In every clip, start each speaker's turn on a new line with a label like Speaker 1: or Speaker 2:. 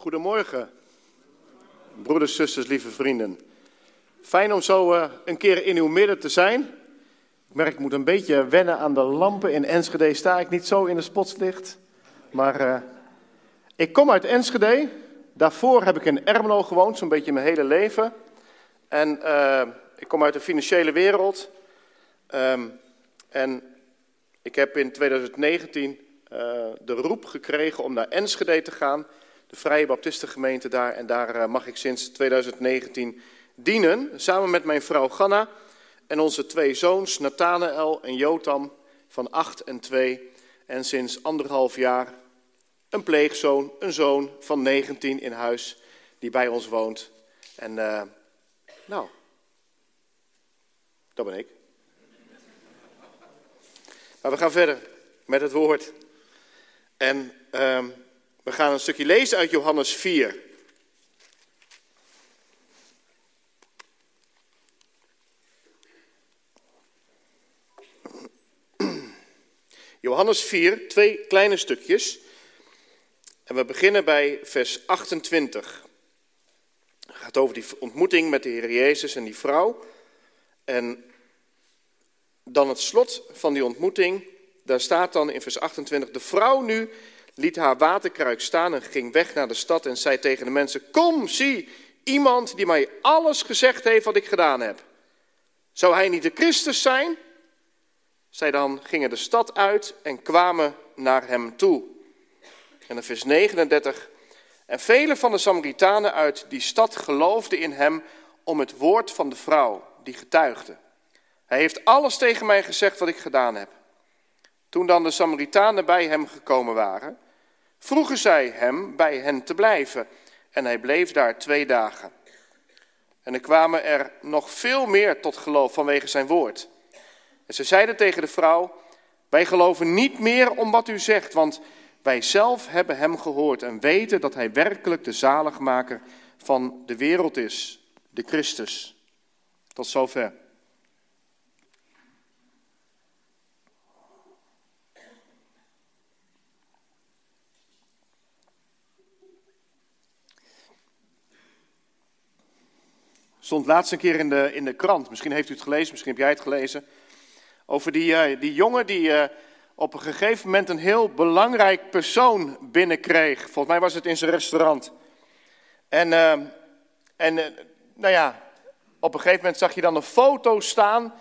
Speaker 1: Goedemorgen, broeders, zusters, lieve vrienden. Fijn om zo uh, een keer in uw midden te zijn. Ik merk, ik moet een beetje wennen aan de lampen. In Enschede sta ik niet zo in de spotslicht. Maar uh, ik kom uit Enschede. Daarvoor heb ik in Ermelo gewoond, zo'n beetje mijn hele leven. En uh, ik kom uit de financiële wereld. Um, en ik heb in 2019 de roep gekregen om naar Enschede te gaan de Vrije Baptistengemeente daar. En daar eh, mag ik sinds 2019 dienen, samen met mijn vrouw Ganna en onze twee zoons, Nathanael en Jotam, van 8 en 2. En sinds anderhalf jaar een pleegzoon, een zoon van 19 in huis, die bij ons woont. En uh, nou, dat ben ik. Maar we gaan verder met het woord. En uh, we gaan een stukje lezen uit Johannes 4. Johannes 4, twee kleine stukjes. En we beginnen bij vers 28. Het gaat over die ontmoeting met de Heer Jezus en die vrouw. En dan het slot van die ontmoeting. Daar staat dan in vers 28: De vrouw nu liet haar waterkruik staan en ging weg naar de stad en zei tegen de mensen: Kom, zie, iemand die mij alles gezegd heeft wat ik gedaan heb. Zou hij niet de Christus zijn? Zij dan gingen de stad uit en kwamen naar hem toe. En in vers 39. En vele van de Samaritanen uit die stad geloofden in hem om het woord van de vrouw die getuigde. Hij heeft alles tegen mij gezegd wat ik gedaan heb. Toen dan de Samaritanen bij hem gekomen waren, vroegen zij hem bij hen te blijven. En hij bleef daar twee dagen. En er kwamen er nog veel meer tot geloof vanwege zijn woord. En ze zeiden tegen de vrouw: Wij geloven niet meer om wat u zegt, want wij zelf hebben hem gehoord en weten dat hij werkelijk de zaligmaker van de wereld is, de Christus. Tot zover. Stond laatst een keer in de, in de krant. Misschien heeft u het gelezen, misschien heb jij het gelezen. Over die, uh, die jongen die uh, op een gegeven moment een heel belangrijk persoon binnenkreeg. Volgens mij was het in zijn restaurant. En, uh, en nou ja, op een gegeven moment zag je dan een foto staan.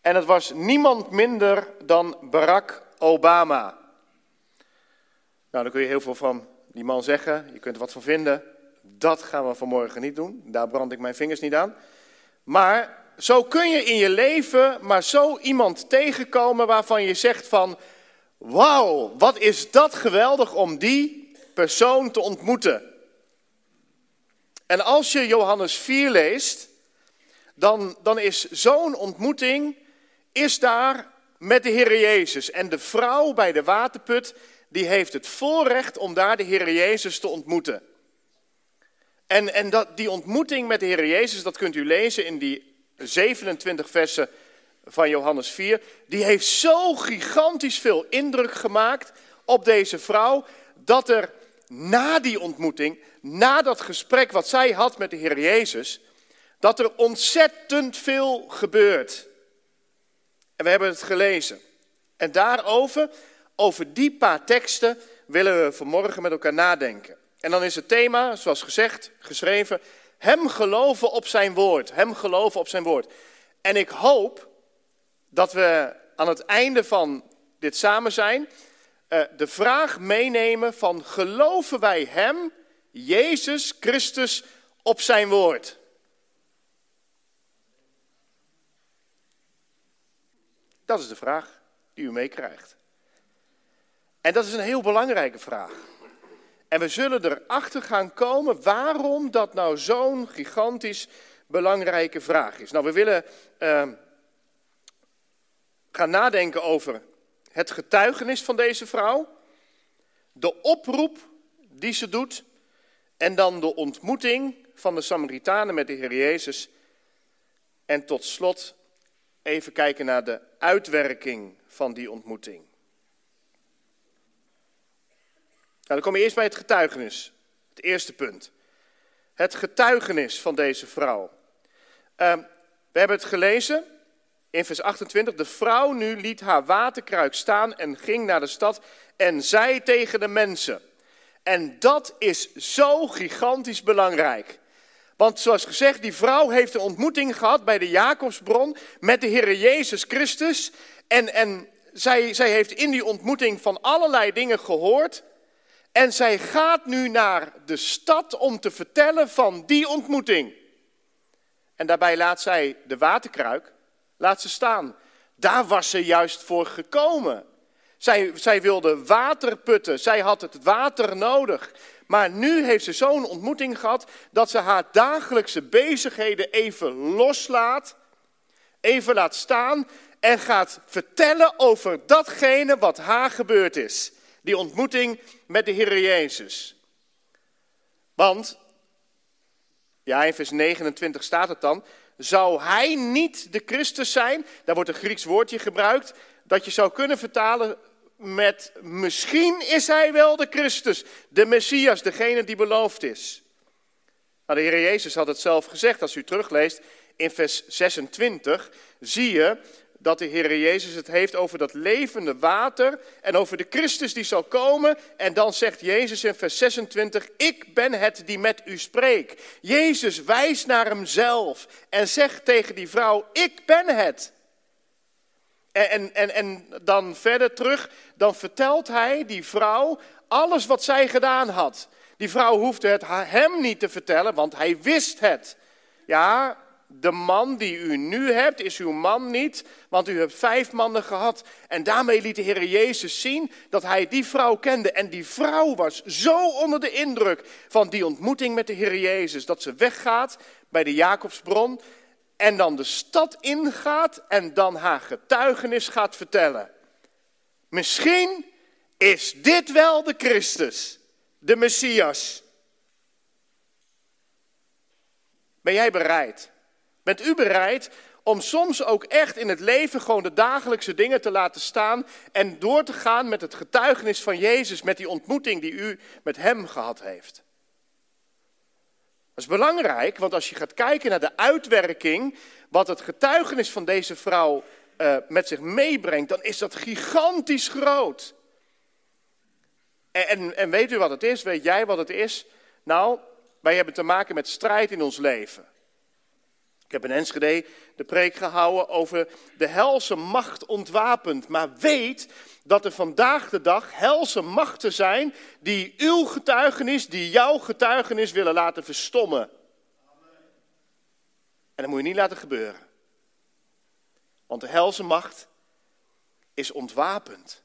Speaker 1: En het was niemand minder dan Barack Obama. Nou, daar kun je heel veel van die man zeggen. Je kunt er wat van vinden. Dat gaan we vanmorgen niet doen. Daar brand ik mijn vingers niet aan. Maar zo kun je in je leven maar zo iemand tegenkomen waarvan je zegt van... Wauw, wat is dat geweldig om die persoon te ontmoeten. En als je Johannes 4 leest, dan, dan is zo'n ontmoeting is daar met de Heer Jezus. En de vrouw bij de waterput, die heeft het voorrecht om daar de Heer Jezus te ontmoeten. En, en dat, die ontmoeting met de Heer Jezus, dat kunt u lezen in die 27 versen van Johannes 4. Die heeft zo gigantisch veel indruk gemaakt op deze vrouw, dat er na die ontmoeting, na dat gesprek wat zij had met de Heer Jezus, dat er ontzettend veel gebeurt. En we hebben het gelezen. En daarover, over die paar teksten, willen we vanmorgen met elkaar nadenken. En dan is het thema, zoals gezegd, geschreven, hem geloven op zijn woord. Hem geloven op zijn woord. En ik hoop dat we aan het einde van dit samen zijn, uh, de vraag meenemen van geloven wij hem, Jezus Christus, op zijn woord? Dat is de vraag die u meekrijgt. En dat is een heel belangrijke vraag. En we zullen erachter gaan komen waarom dat nou zo'n gigantisch belangrijke vraag is. Nou, we willen uh, gaan nadenken over het getuigenis van deze vrouw, de oproep die ze doet en dan de ontmoeting van de Samaritanen met de Heer Jezus. En tot slot even kijken naar de uitwerking van die ontmoeting. Nou, dan kom je eerst bij het getuigenis Het eerste punt. Het getuigenis van deze vrouw. Ehm, we hebben het gelezen in vers 28. De vrouw nu liet haar waterkruik staan en ging naar de stad en zei tegen de mensen. En dat is zo gigantisch belangrijk. Want zoals gezegd, die vrouw heeft een ontmoeting gehad bij de Jacobsbron met de Heer Jezus Christus. En, en zij, zij heeft in die ontmoeting van allerlei dingen gehoord. En zij gaat nu naar de stad om te vertellen van die ontmoeting. En daarbij laat zij de waterkruik, laat ze staan. Daar was ze juist voor gekomen. Zij, zij wilde water putten, zij had het water nodig. Maar nu heeft ze zo'n ontmoeting gehad dat ze haar dagelijkse bezigheden even loslaat, even laat staan en gaat vertellen over datgene wat haar gebeurd is. Die ontmoeting met de Heer Jezus. Want, ja, in vers 29 staat het dan, zou hij niet de Christus zijn? Daar wordt een Grieks woordje gebruikt, dat je zou kunnen vertalen met misschien is hij wel de Christus, de Messias, degene die beloofd is. Nou, de Heer Jezus had het zelf gezegd, als u terugleest in vers 26, zie je dat de Heer Jezus het heeft over dat levende water en over de Christus die zal komen. En dan zegt Jezus in vers 26, ik ben het die met u spreekt. Jezus wijst naar hemzelf en zegt tegen die vrouw, ik ben het. En, en, en, en dan verder terug, dan vertelt hij die vrouw alles wat zij gedaan had. Die vrouw hoefde het hem niet te vertellen, want hij wist het. Ja, de man die u nu hebt is uw man niet, want u hebt vijf mannen gehad. En daarmee liet de Heer Jezus zien dat hij die vrouw kende. En die vrouw was zo onder de indruk van die ontmoeting met de Heer Jezus, dat ze weggaat bij de Jacobsbron en dan de stad ingaat en dan haar getuigenis gaat vertellen. Misschien is dit wel de Christus, de Messias. Ben jij bereid? Bent u bereid om soms ook echt in het leven gewoon de dagelijkse dingen te laten staan en door te gaan met het getuigenis van Jezus, met die ontmoeting die u met Hem gehad heeft? Dat is belangrijk, want als je gaat kijken naar de uitwerking, wat het getuigenis van deze vrouw uh, met zich meebrengt, dan is dat gigantisch groot. En, en, en weet u wat het is? Weet jij wat het is? Nou, wij hebben te maken met strijd in ons leven. Ik heb in Enschede de preek gehouden over de helse macht ontwapend. Maar weet dat er vandaag de dag helse machten zijn die uw getuigenis, die jouw getuigenis willen laten verstommen. En dat moet je niet laten gebeuren. Want de helse macht is ontwapend.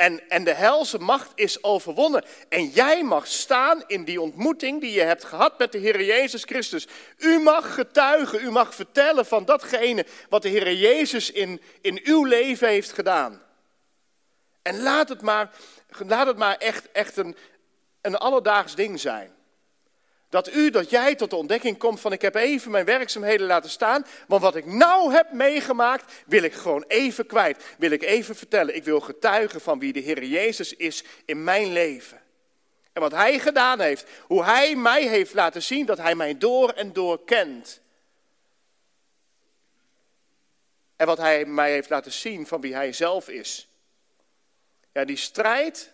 Speaker 1: En, en de helse macht is overwonnen. En jij mag staan in die ontmoeting die je hebt gehad met de Heer Jezus Christus. U mag getuigen, u mag vertellen van datgene wat de Heer Jezus in, in uw leven heeft gedaan. En laat het maar, laat het maar echt, echt een, een alledaags ding zijn. Dat u, dat jij tot de ontdekking komt van ik heb even mijn werkzaamheden laten staan. Want wat ik nou heb meegemaakt, wil ik gewoon even kwijt. Wil ik even vertellen. Ik wil getuigen van wie de Heer Jezus is in mijn leven. En wat Hij gedaan heeft. Hoe Hij mij heeft laten zien dat Hij mij door en door kent. En wat Hij mij heeft laten zien van wie Hij zelf is. Ja, die strijd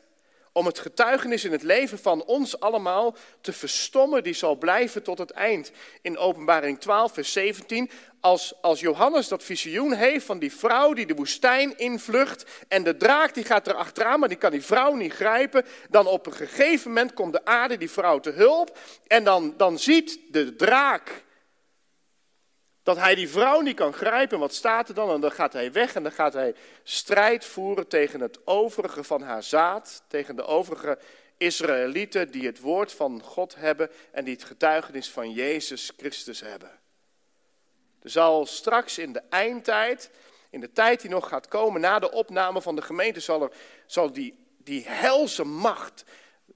Speaker 1: om het getuigenis in het leven van ons allemaal te verstommen, die zal blijven tot het eind. In Openbaring 12, vers 17, als, als Johannes dat visioen heeft van die vrouw die de woestijn invlucht en de draak die gaat er achteraan, maar die kan die vrouw niet grijpen, dan op een gegeven moment komt de aarde die vrouw te hulp en dan, dan ziet de draak dat hij die vrouw niet kan grijpen. Wat staat er dan? En dan gaat hij weg en dan gaat hij strijd voeren tegen het overige van haar zaad. Tegen de overige Israëlieten die het woord van God hebben en die het getuigenis van Jezus Christus hebben. Er zal straks in de eindtijd, in de tijd die nog gaat komen na de opname van de gemeente, zal, er, zal die, die helse macht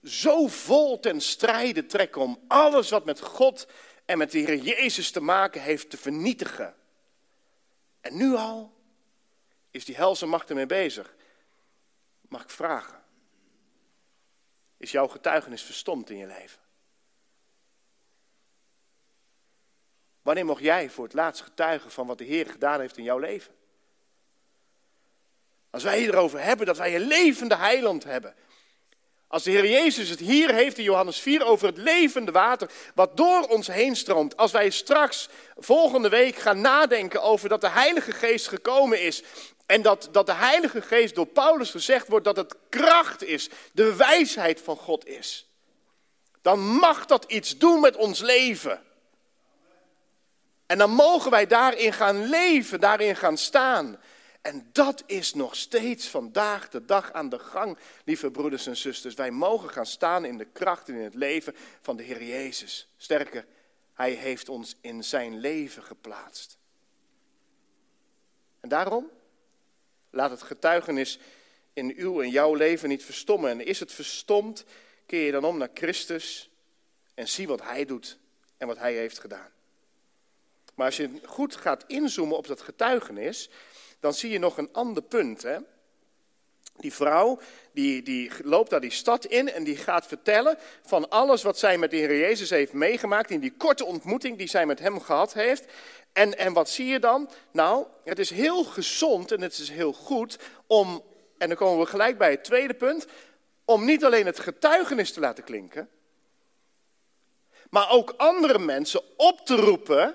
Speaker 1: zo vol ten strijde trekken om alles wat met God en met de Heer Jezus te maken heeft te vernietigen. En nu al is die helse macht ermee bezig. Mag ik vragen? is jouw getuigenis verstomd in je leven? Wanneer mocht jij voor het laatst getuigen van wat de Heer gedaan heeft in jouw leven? Als wij erover hebben dat wij een levende heiland hebben. Als de Heer Jezus het hier heeft in Johannes 4 over het levende water wat door ons heen stroomt. Als wij straks volgende week gaan nadenken over dat de Heilige Geest gekomen is. En dat, dat de Heilige Geest door Paulus gezegd wordt dat het kracht is, de wijsheid van God is. Dan mag dat iets doen met ons leven. En dan mogen wij daarin gaan leven, daarin gaan staan. En dat is nog steeds vandaag de dag aan de gang, lieve broeders en zusters. Wij mogen gaan staan in de kracht en in het leven van de Heer Jezus. Sterker, Hij heeft ons in zijn leven geplaatst. En daarom, laat het getuigenis in uw en jouw leven niet verstommen. En is het verstomd, keer je dan om naar Christus en zie wat Hij doet en wat Hij heeft gedaan. Maar als je goed gaat inzoomen op dat getuigenis, dan zie je nog een ander punt. Hè? Die vrouw, die, die loopt daar die stad in en die gaat vertellen van alles wat zij met de Heer Jezus heeft meegemaakt in die korte ontmoeting die zij met hem gehad heeft. En, en wat zie je dan? Nou, het is heel gezond en het is heel goed om, en dan komen we gelijk bij het tweede punt, om niet alleen het getuigenis te laten klinken, maar ook andere mensen op te roepen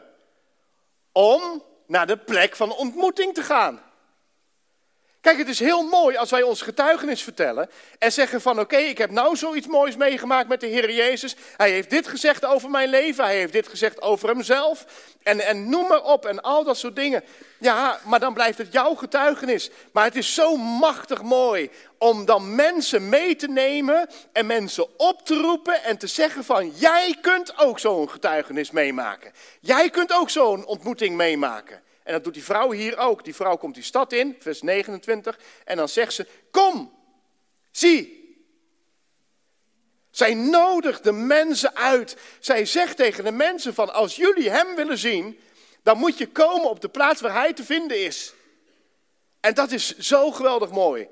Speaker 1: om naar de plek van ontmoeting te gaan. Kijk, het is heel mooi als wij ons getuigenis vertellen en zeggen van oké, ik heb nou zoiets moois meegemaakt met de Heer Jezus. Hij heeft dit gezegd over mijn leven, hij heeft dit gezegd over hemzelf en, en noem maar op en al dat soort dingen. Ja, maar dan blijft het jouw getuigenis. Maar het is zo machtig mooi om dan mensen mee te nemen en mensen op te roepen en te zeggen van jij kunt ook zo'n getuigenis meemaken. Jij kunt ook zo'n ontmoeting meemaken. En dat doet die vrouw hier ook. Die vrouw komt die stad in, vers 29, en dan zegt ze: Kom, zie. Zij nodigt de mensen uit. Zij zegt tegen de mensen van als jullie hem willen zien, dan moet je komen op de plaats waar hij te vinden is. En dat is zo geweldig mooi.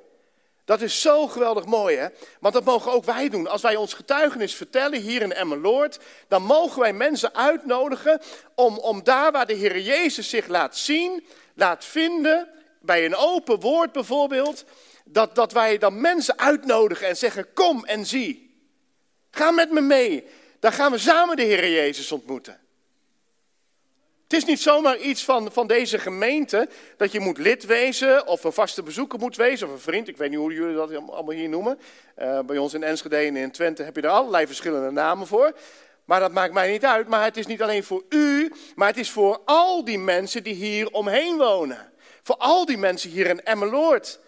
Speaker 1: Dat is zo geweldig mooi, hè? Want dat mogen ook wij doen. Als wij ons getuigenis vertellen hier in Emmeloord, dan mogen wij mensen uitnodigen om, om daar waar de Heer Jezus zich laat zien, laat vinden, bij een open woord bijvoorbeeld, dat, dat wij dan mensen uitnodigen en zeggen, kom en zie. Ga met me mee. Dan gaan we samen de Heer Jezus ontmoeten. Het is niet zomaar iets van, van deze gemeente dat je moet lid wezen of een vaste bezoeker moet wezen of een vriend. Ik weet niet hoe jullie dat allemaal hier noemen. Uh, bij ons in Enschede en in Twente heb je er allerlei verschillende namen voor. Maar dat maakt mij niet uit. Maar het is niet alleen voor u, maar het is voor al die mensen die hier omheen wonen. Voor al die mensen hier in Emmeloord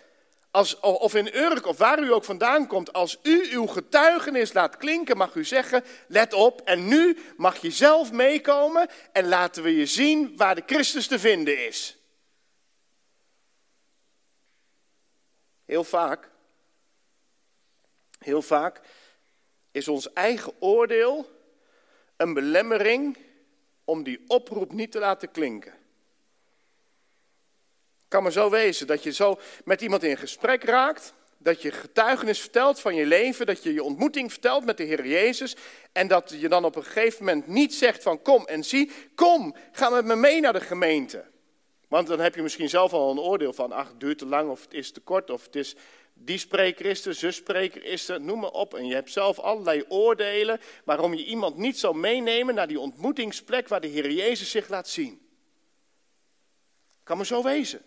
Speaker 1: als, of in Urk of waar u ook vandaan komt, als u uw getuigenis laat klinken, mag u zeggen, let op, en nu mag je zelf meekomen en laten we je zien waar de Christus te vinden is. Heel vaak, heel vaak is ons eigen oordeel een belemmering om die oproep niet te laten klinken kan maar zo wezen dat je zo met iemand in gesprek raakt, dat je getuigenis vertelt van je leven, dat je je ontmoeting vertelt met de Heer Jezus en dat je dan op een gegeven moment niet zegt van kom en zie, kom, ga met me mee naar de gemeente. Want dan heb je misschien zelf al een oordeel van, ach, het duurt te lang of het is te kort of het is, die spreker is er, zus spreker is er, noem maar op. En je hebt zelf allerlei oordelen waarom je iemand niet zou meenemen naar die ontmoetingsplek waar de Heer Jezus zich laat zien. Kan maar zo wezen.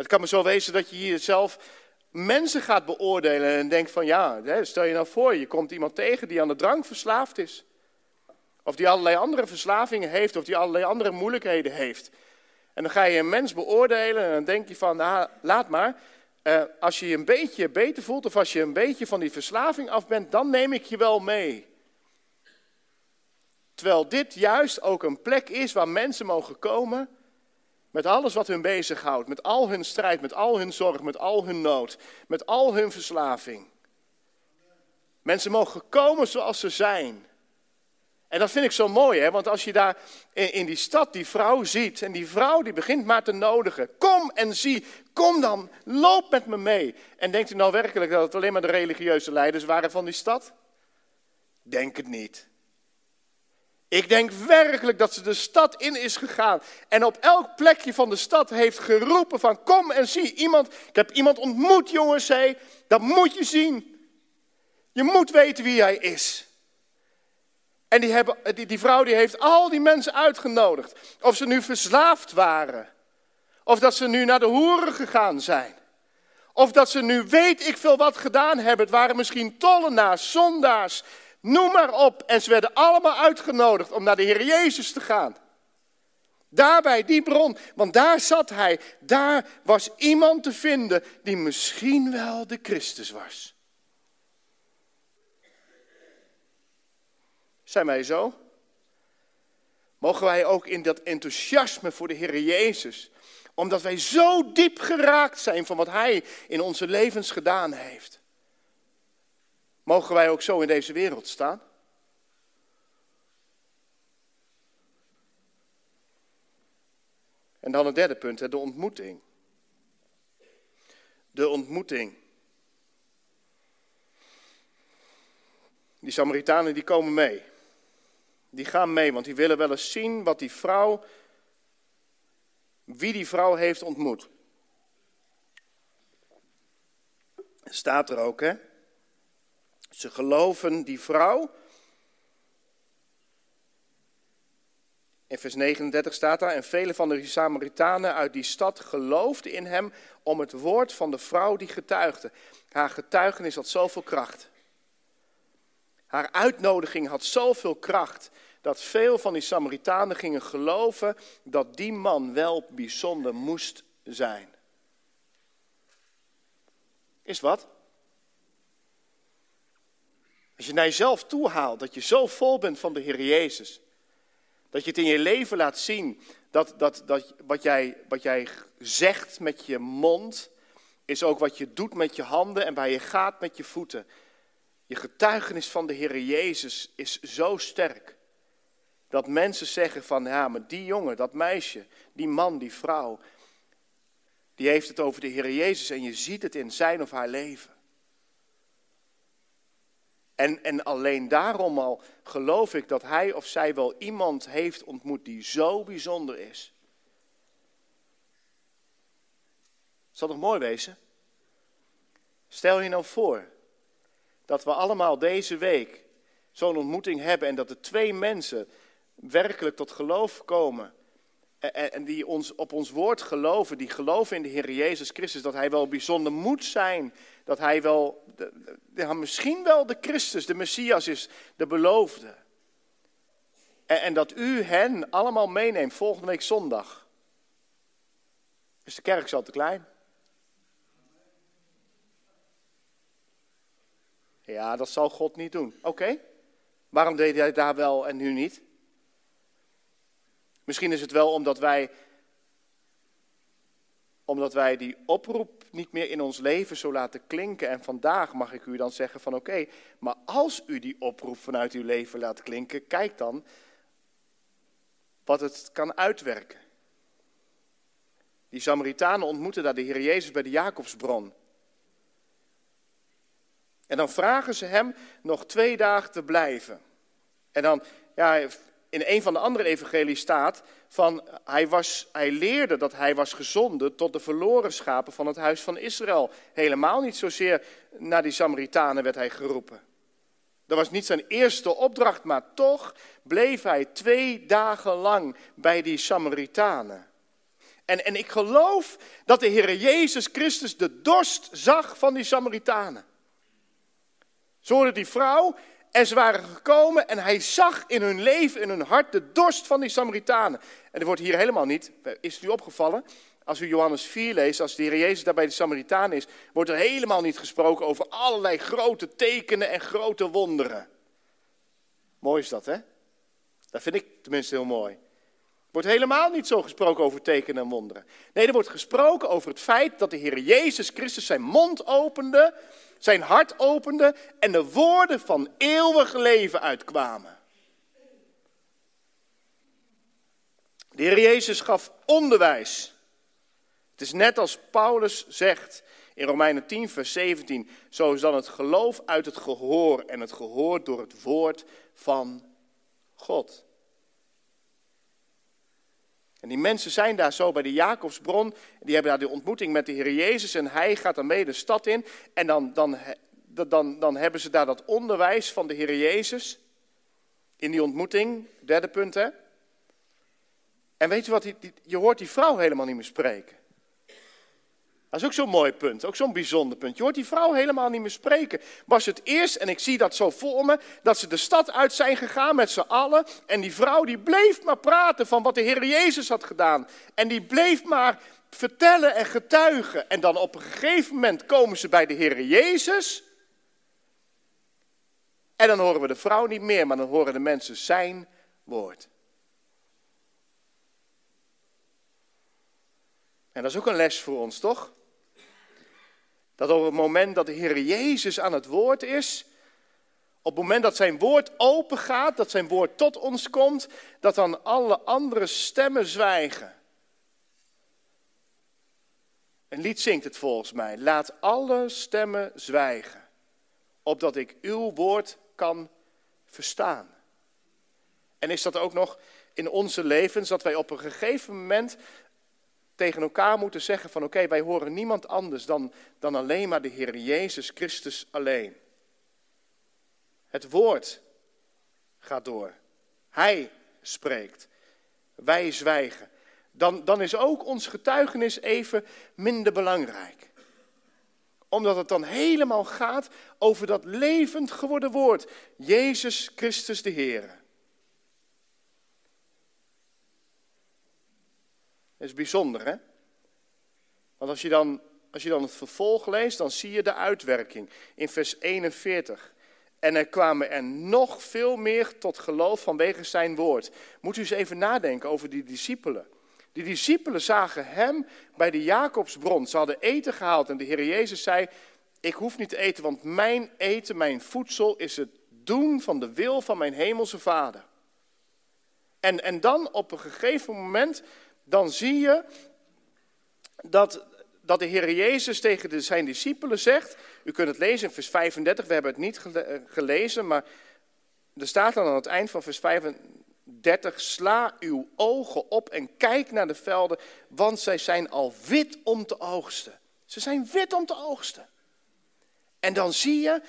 Speaker 1: Het kan maar zo wezen dat je hier zelf mensen gaat beoordelen en denkt van ja, stel je nou voor, je komt iemand tegen die aan de drank verslaafd is. Of die allerlei andere verslavingen heeft, of die allerlei andere moeilijkheden heeft. En dan ga je een mens beoordelen en dan denk je van, nou, laat maar. Eh, als je je een beetje beter voelt of als je een beetje van die verslaving af bent, dan neem ik je wel mee. Terwijl dit juist ook een plek is waar mensen mogen komen met alles wat hun bezighoudt, met al hun strijd, met al hun zorg, met al hun nood, met al hun verslaving. Mensen mogen komen zoals ze zijn. En dat vind ik zo mooi, hè? want als je daar in, die stad die vrouw ziet en die vrouw die begint maar te nodigen, kom en zie, kom dan, loop met me mee. En denkt u nou werkelijk dat het alleen maar de religieuze leiders waren van die stad? Denk het niet. Ik denk werkelijk dat ze de stad in is gegaan en op elk plekje van de stad heeft geroepen van kom en zie iemand. Ik heb iemand ontmoet jongens, hé, dat moet je zien. Je moet weten wie hij is. En die, hebben, die, die vrouw die heeft al die mensen uitgenodigd. Of ze nu verslaafd waren. Of dat ze nu naar de hoeren gegaan zijn. Of dat ze nu weet ik veel wat gedaan hebben. Het waren misschien tollenaars, zondaars, noem maar op. En ze werden allemaal uitgenodigd om naar de Heer Jezus te gaan. Daarbij die bron, want daar zat hij. Daar was iemand te vinden die misschien wel de Christus was. Zijn wij zo? Mogen wij ook in dat enthousiasme voor de Heer Jezus, omdat wij zo diep geraakt zijn van wat Hij in onze levens gedaan heeft, mogen wij ook zo in deze wereld staan? En dan het derde punt, de ontmoeting. De ontmoeting. Die Samaritanen die komen mee. Die gaan mee, want die willen wel eens zien wat die vrouw, wie die vrouw heeft ontmoet. Staat er ook, hè? Ze geloven die vrouw. In vers 39 staat daar, en vele van de Samaritanen uit die stad geloofden in hem om het woord van de vrouw die getuigde. Haar getuigenis had zoveel kracht. Haar uitnodiging had zoveel kracht dat veel van die Samaritanen gingen geloven dat die man wel bijzonder moest zijn. Is wat? Als je naar jezelf toe haalt dat je zo vol bent van de Heer Jezus, dat je het in je leven laat zien, dat, dat, dat wat, jij, wat jij zegt met je mond, is ook wat je doet met je handen en waar je gaat met je voeten. Je getuigenis van de Heer Jezus is zo sterk. Dat mensen zeggen van, ja, maar die jongen, dat meisje, die man, die vrouw, die heeft het over de Heer Jezus en je ziet het in zijn of haar leven. En, en alleen daarom al geloof ik dat hij of zij wel iemand heeft ontmoet die zo bijzonder is. Zal toch mooi wezen? Stel je nou voor dat we allemaal deze week zo'n ontmoeting hebben en dat er twee mensen werkelijk tot geloof komen. En die ons, op ons woord geloven, die geloven in de Heer Jezus Christus, dat Hij wel bijzonder moet zijn, dat Hij wel, misschien wel de Christus, de Messias is, de beloofde. En, en dat u hen allemaal meeneemt volgende week zondag. Is de kerk zo te klein? Ja, dat zal God niet doen. Oké, waarom deed hij daar wel en nu niet? Misschien is het wel omdat wij, omdat wij die oproep niet meer in ons leven zo laten klinken. En vandaag mag ik u dan zeggen van oké, maar als u die oproep vanuit uw leven laat klinken, kijk dan wat het kan uitwerken. Die Samaritanen ontmoeten daar de Heer Jezus bij de Jacobsbron. En dan vragen ze hem nog twee dagen te blijven. En dan, ja, in een van de andere evangelie staat van hij, was, hij leerde dat hij was gezonden tot de verloren schapen van het huis van Israël. Helemaal niet zozeer naar die Samaritanen werd hij geroepen. Dat was niet zijn eerste opdracht, maar toch bleef hij twee dagen lang bij die Samaritanen. En, en ik geloof dat de Heer Jezus Christus de dorst zag van die Samaritanen. Zo hoorde die vrouw en ze waren gekomen en hij zag in hun leven, in hun hart, de dorst van die Samaritanen. En er wordt hier helemaal niet, is het u opgevallen, als u Johannes 4 leest, als de Heer Jezus daar bij de Samaritanen is, wordt er helemaal niet gesproken over allerlei grote tekenen en grote wonderen. Mooi is dat, hè? Dat vind ik tenminste heel mooi. Wordt helemaal niet zo gesproken over tekenen en wonderen. Nee, er wordt gesproken over het feit dat de Heer Jezus Christus zijn mond opende zijn hart opende en de woorden van eeuwig leven uitkwamen. De Heer Jezus gaf onderwijs. Het is net als Paulus zegt in Romeinen 10, vers 17. Zo is dan het geloof uit het gehoor en het gehoor door het woord van God. En die mensen zijn daar zo bij de Jacobsbron. Die hebben daar de ontmoeting met de Heer Jezus. En hij gaat dan mee de stad in. En dan, dan, dan, dan hebben ze daar dat onderwijs van de Heer Jezus. In die ontmoeting, derde punt hè. En weet je wat, je hoort die vrouw helemaal niet meer spreken. Dat is ook zo'n mooi punt, ook zo'n bijzonder punt. Je hoort die vrouw helemaal niet meer spreken. Was het eerst, en ik zie dat zo voor me, dat ze de stad uit zijn gegaan met z'n allen. En die vrouw die bleef maar praten van wat de Heer Jezus had gedaan. En die bleef maar vertellen en getuigen. En dan op een gegeven moment komen ze bij de Heer Jezus. En dan horen we de vrouw niet meer, maar dan horen de mensen zijn woord. En dat is ook een les voor ons, toch? Dat op het moment dat de Heer Jezus aan het woord is, op het moment dat zijn woord open gaat, dat zijn woord tot ons komt, dat dan alle andere stemmen zwijgen. Een lied zingt het volgens mij. Laat alle stemmen zwijgen, opdat ik uw woord kan verstaan. En is dat ook nog in onze levens, dat wij op een gegeven moment tegen elkaar moeten zeggen van oké, wij horen niemand anders dan, dan alleen maar de Heer Jezus Christus alleen. Het woord gaat door. Hij spreekt. Wij zwijgen. Dan, dan is ook ons getuigenis even minder belangrijk. Omdat het dan helemaal gaat over dat levend geworden woord. Jezus Christus de Heer. Is bijzonder, hè? Want als je, dan, als je dan het vervolg leest, dan zie je de uitwerking in vers 41. En er kwamen er nog veel meer tot geloof vanwege zijn woord. Moet u eens even nadenken over die discipelen. Die discipelen zagen hem bij de Jacobsbron. Ze hadden eten gehaald en de Heer Jezus zei: Ik hoef niet te eten, want mijn eten, mijn voedsel is het doen van de wil van mijn hemelse Vader. En, en dan op een gegeven moment dan zie je dat, dat de Heer Jezus tegen zijn discipelen zegt, u kunt het lezen in vers 35, we hebben het niet eh, gelezen, maar er staat dan aan het eind van vers 35, sla uw ogen op en kijk naar de velden, want zij zijn al wit om te oogsten. Ze zijn wit om te oogsten. En dan zie je,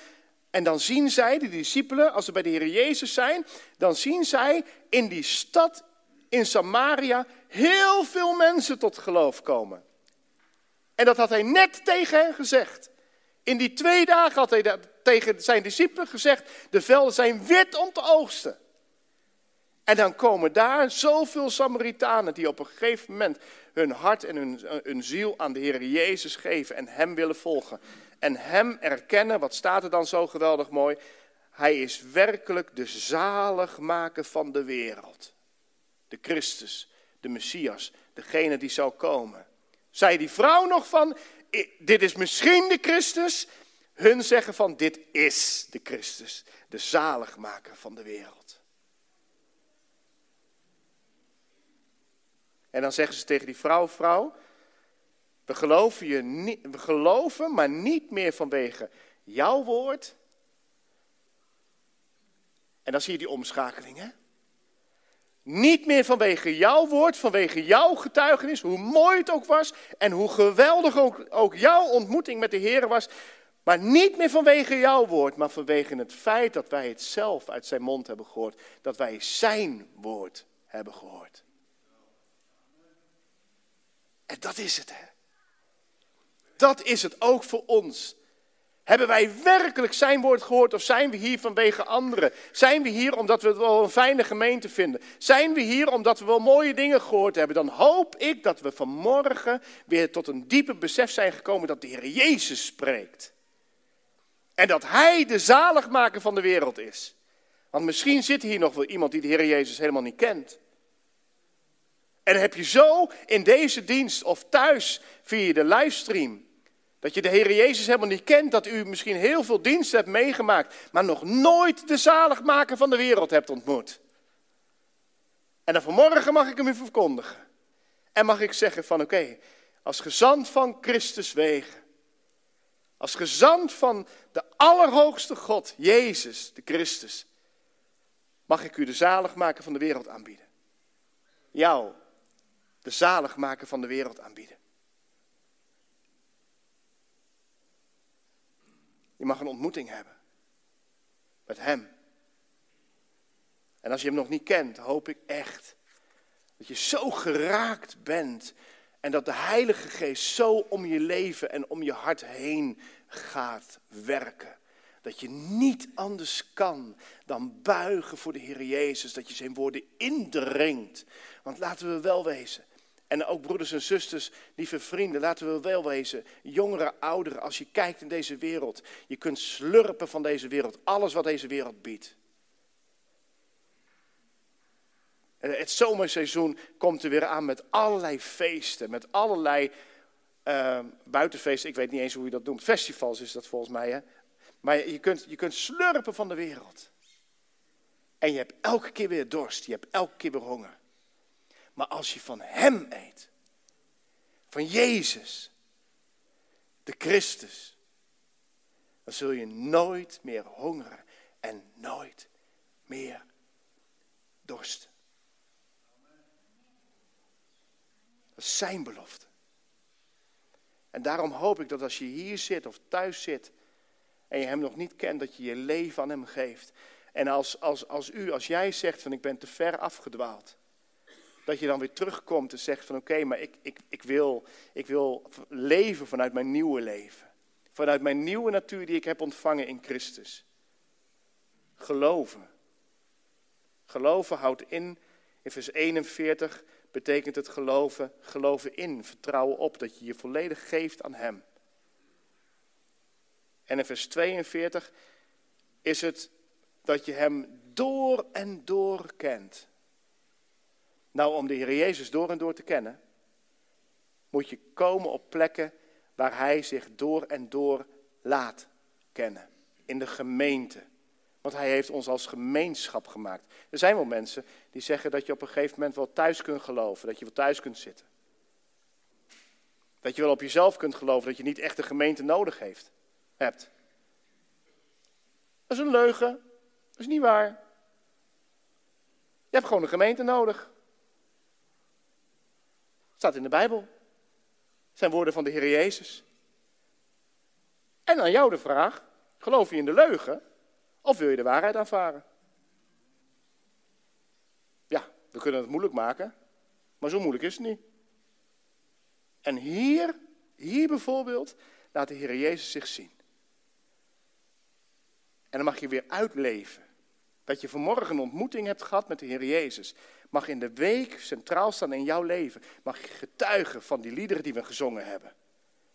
Speaker 1: en dan zien zij, de discipelen, als ze bij de Heer Jezus zijn, dan zien zij in die stad in Samaria heel veel mensen tot geloof komen. En dat had hij net tegen hen gezegd. In die twee dagen had hij dat tegen zijn discipelen gezegd: de velden zijn wit om te oogsten. En dan komen daar zoveel Samaritanen die op een gegeven moment hun hart en hun, hun ziel aan de Heer Jezus geven en Hem willen volgen. En Hem erkennen, wat staat er dan zo geweldig mooi? Hij is werkelijk de zaligmaker van de wereld de Christus, de Messias, degene die zou komen. Zei die vrouw nog van, dit is misschien de Christus? Hun zeggen van, dit is de Christus, de zaligmaker van de wereld. En dan zeggen ze tegen die vrouw, vrouw, we geloven, je niet, we geloven, maar niet meer vanwege jouw woord. En dan zie je die omschakeling, hè? Niet meer vanwege jouw woord, vanwege jouw getuigenis, hoe mooi het ook was en hoe geweldig ook, jouw ontmoeting met de Heer was. Maar niet meer vanwege jouw woord, maar vanwege het feit dat wij het zelf uit zijn mond hebben gehoord. Dat wij zijn woord hebben gehoord. En dat is het, hè. Dat is het ook voor ons. Hebben wij werkelijk zijn woord gehoord of zijn we hier vanwege anderen? Zijn we hier omdat we het wel een fijne gemeente vinden? Zijn we hier omdat we wel mooie dingen gehoord hebben? Dan hoop ik dat we vanmorgen weer tot een diepe besef zijn gekomen dat de Heer Jezus spreekt. En dat Hij de zaligmaker van de wereld is. Want misschien zit hier nog wel iemand die de Heer Jezus helemaal niet kent. En heb je zo in deze dienst of thuis via de livestream dat je de Heer Jezus helemaal niet kent, dat u misschien heel veel diensten hebt meegemaakt, maar nog nooit de zaligmaker van de wereld hebt ontmoet. En dan vanmorgen mag ik hem u verkondigen. En mag ik zeggen van oké, als gezant van Christus wegen. Als gezant van de Allerhoogste God, Jezus, de Christus. Mag ik u de zaligmaker van de wereld aanbieden. Jou, de zaligmaker van de wereld aanbieden. Je mag een ontmoeting hebben met Hem. En als je Hem nog niet kent, hoop ik echt dat je zo geraakt bent en dat de Heilige Geest zo om je leven en om je hart heen gaat werken. Dat je niet anders kan dan buigen voor de Heer Jezus. Dat je zijn woorden indringt. Want laten we wel wezen. En ook broeders en zusters, lieve vrienden, laten we wel wezen. Jongeren, ouderen, als je kijkt in deze wereld. Je kunt slurpen van deze wereld. Alles wat deze wereld biedt. Het zomerseizoen komt er weer aan met allerlei feesten, met allerlei uh, buitenfeesten. Ik weet niet eens hoe je dat noemt. Festivals is dat volgens mij. Hè? Maar je kunt, je kunt slurpen van de wereld. En je hebt elke keer weer dorst, je hebt elke keer weer honger. Maar als je van Hem eet, van Jezus, de Christus, dan zul je nooit meer hongeren en nooit meer dorsten. Dat is zijn belofte. En daarom hoop ik dat als je hier zit of thuis zit en je hem nog niet kent, dat je je leven aan hem geeft. En als, als, als u, als jij zegt van ik ben te ver afgedwaald, dat je dan weer terugkomt en zegt van oké, maar ik, ik, ik, wil, ik wil leven vanuit mijn nieuwe leven. Vanuit mijn nieuwe natuur die ik heb ontvangen in Christus. Geloven. Geloven houdt in, in vers 41, betekent het geloven, geloven in, vertrouwen op, dat je je volledig geeft aan Hem. En in vers 42 is het dat je Hem door en door kent. Nou, om de Heer Jezus door en door te kennen, moet je komen op plekken waar Hij zich door en door laat kennen. In de gemeente. Want hij heeft ons als gemeenschap gemaakt. Er zijn wel mensen die zeggen dat je op een gegeven moment wel thuis kunt geloven, dat je wel thuis kunt zitten. Dat je wel op jezelf kunt geloven, dat je niet echt een gemeente nodig heeft, hebt. Dat is een leugen, dat is niet waar. Je hebt gewoon een gemeente nodig. Staat in de Bijbel. Zijn woorden van de Heer Jezus. En aan jou de vraag, geloof je in de leugen? Of wil je de waarheid aanvaren? Ja, we kunnen het moeilijk maken, maar zo moeilijk is het niet. En hier, hier bijvoorbeeld, laat de Heer Jezus zich zien. En dan mag je weer uitleven. Dat je vanmorgen een ontmoeting hebt gehad met de Heer Jezus. Mag in de week centraal staan in jouw leven. Mag je getuigen van die liederen die we gezongen hebben.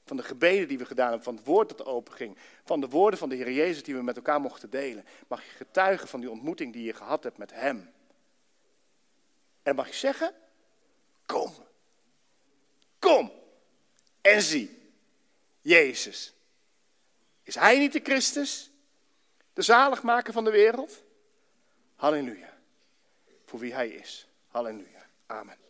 Speaker 1: Van de gebeden die we gedaan hebben, van het woord dat openging. Van de woorden van de Heer Jezus die we met elkaar mochten delen. Mag je getuigen van die ontmoeting die je gehad hebt met Hem. En mag je zeggen, kom. Kom en zie. Jezus. Is Hij niet de Christus? De zaligmaker van de wereld? Halleluja. Voor wie Hij is. Halleluja. Amen.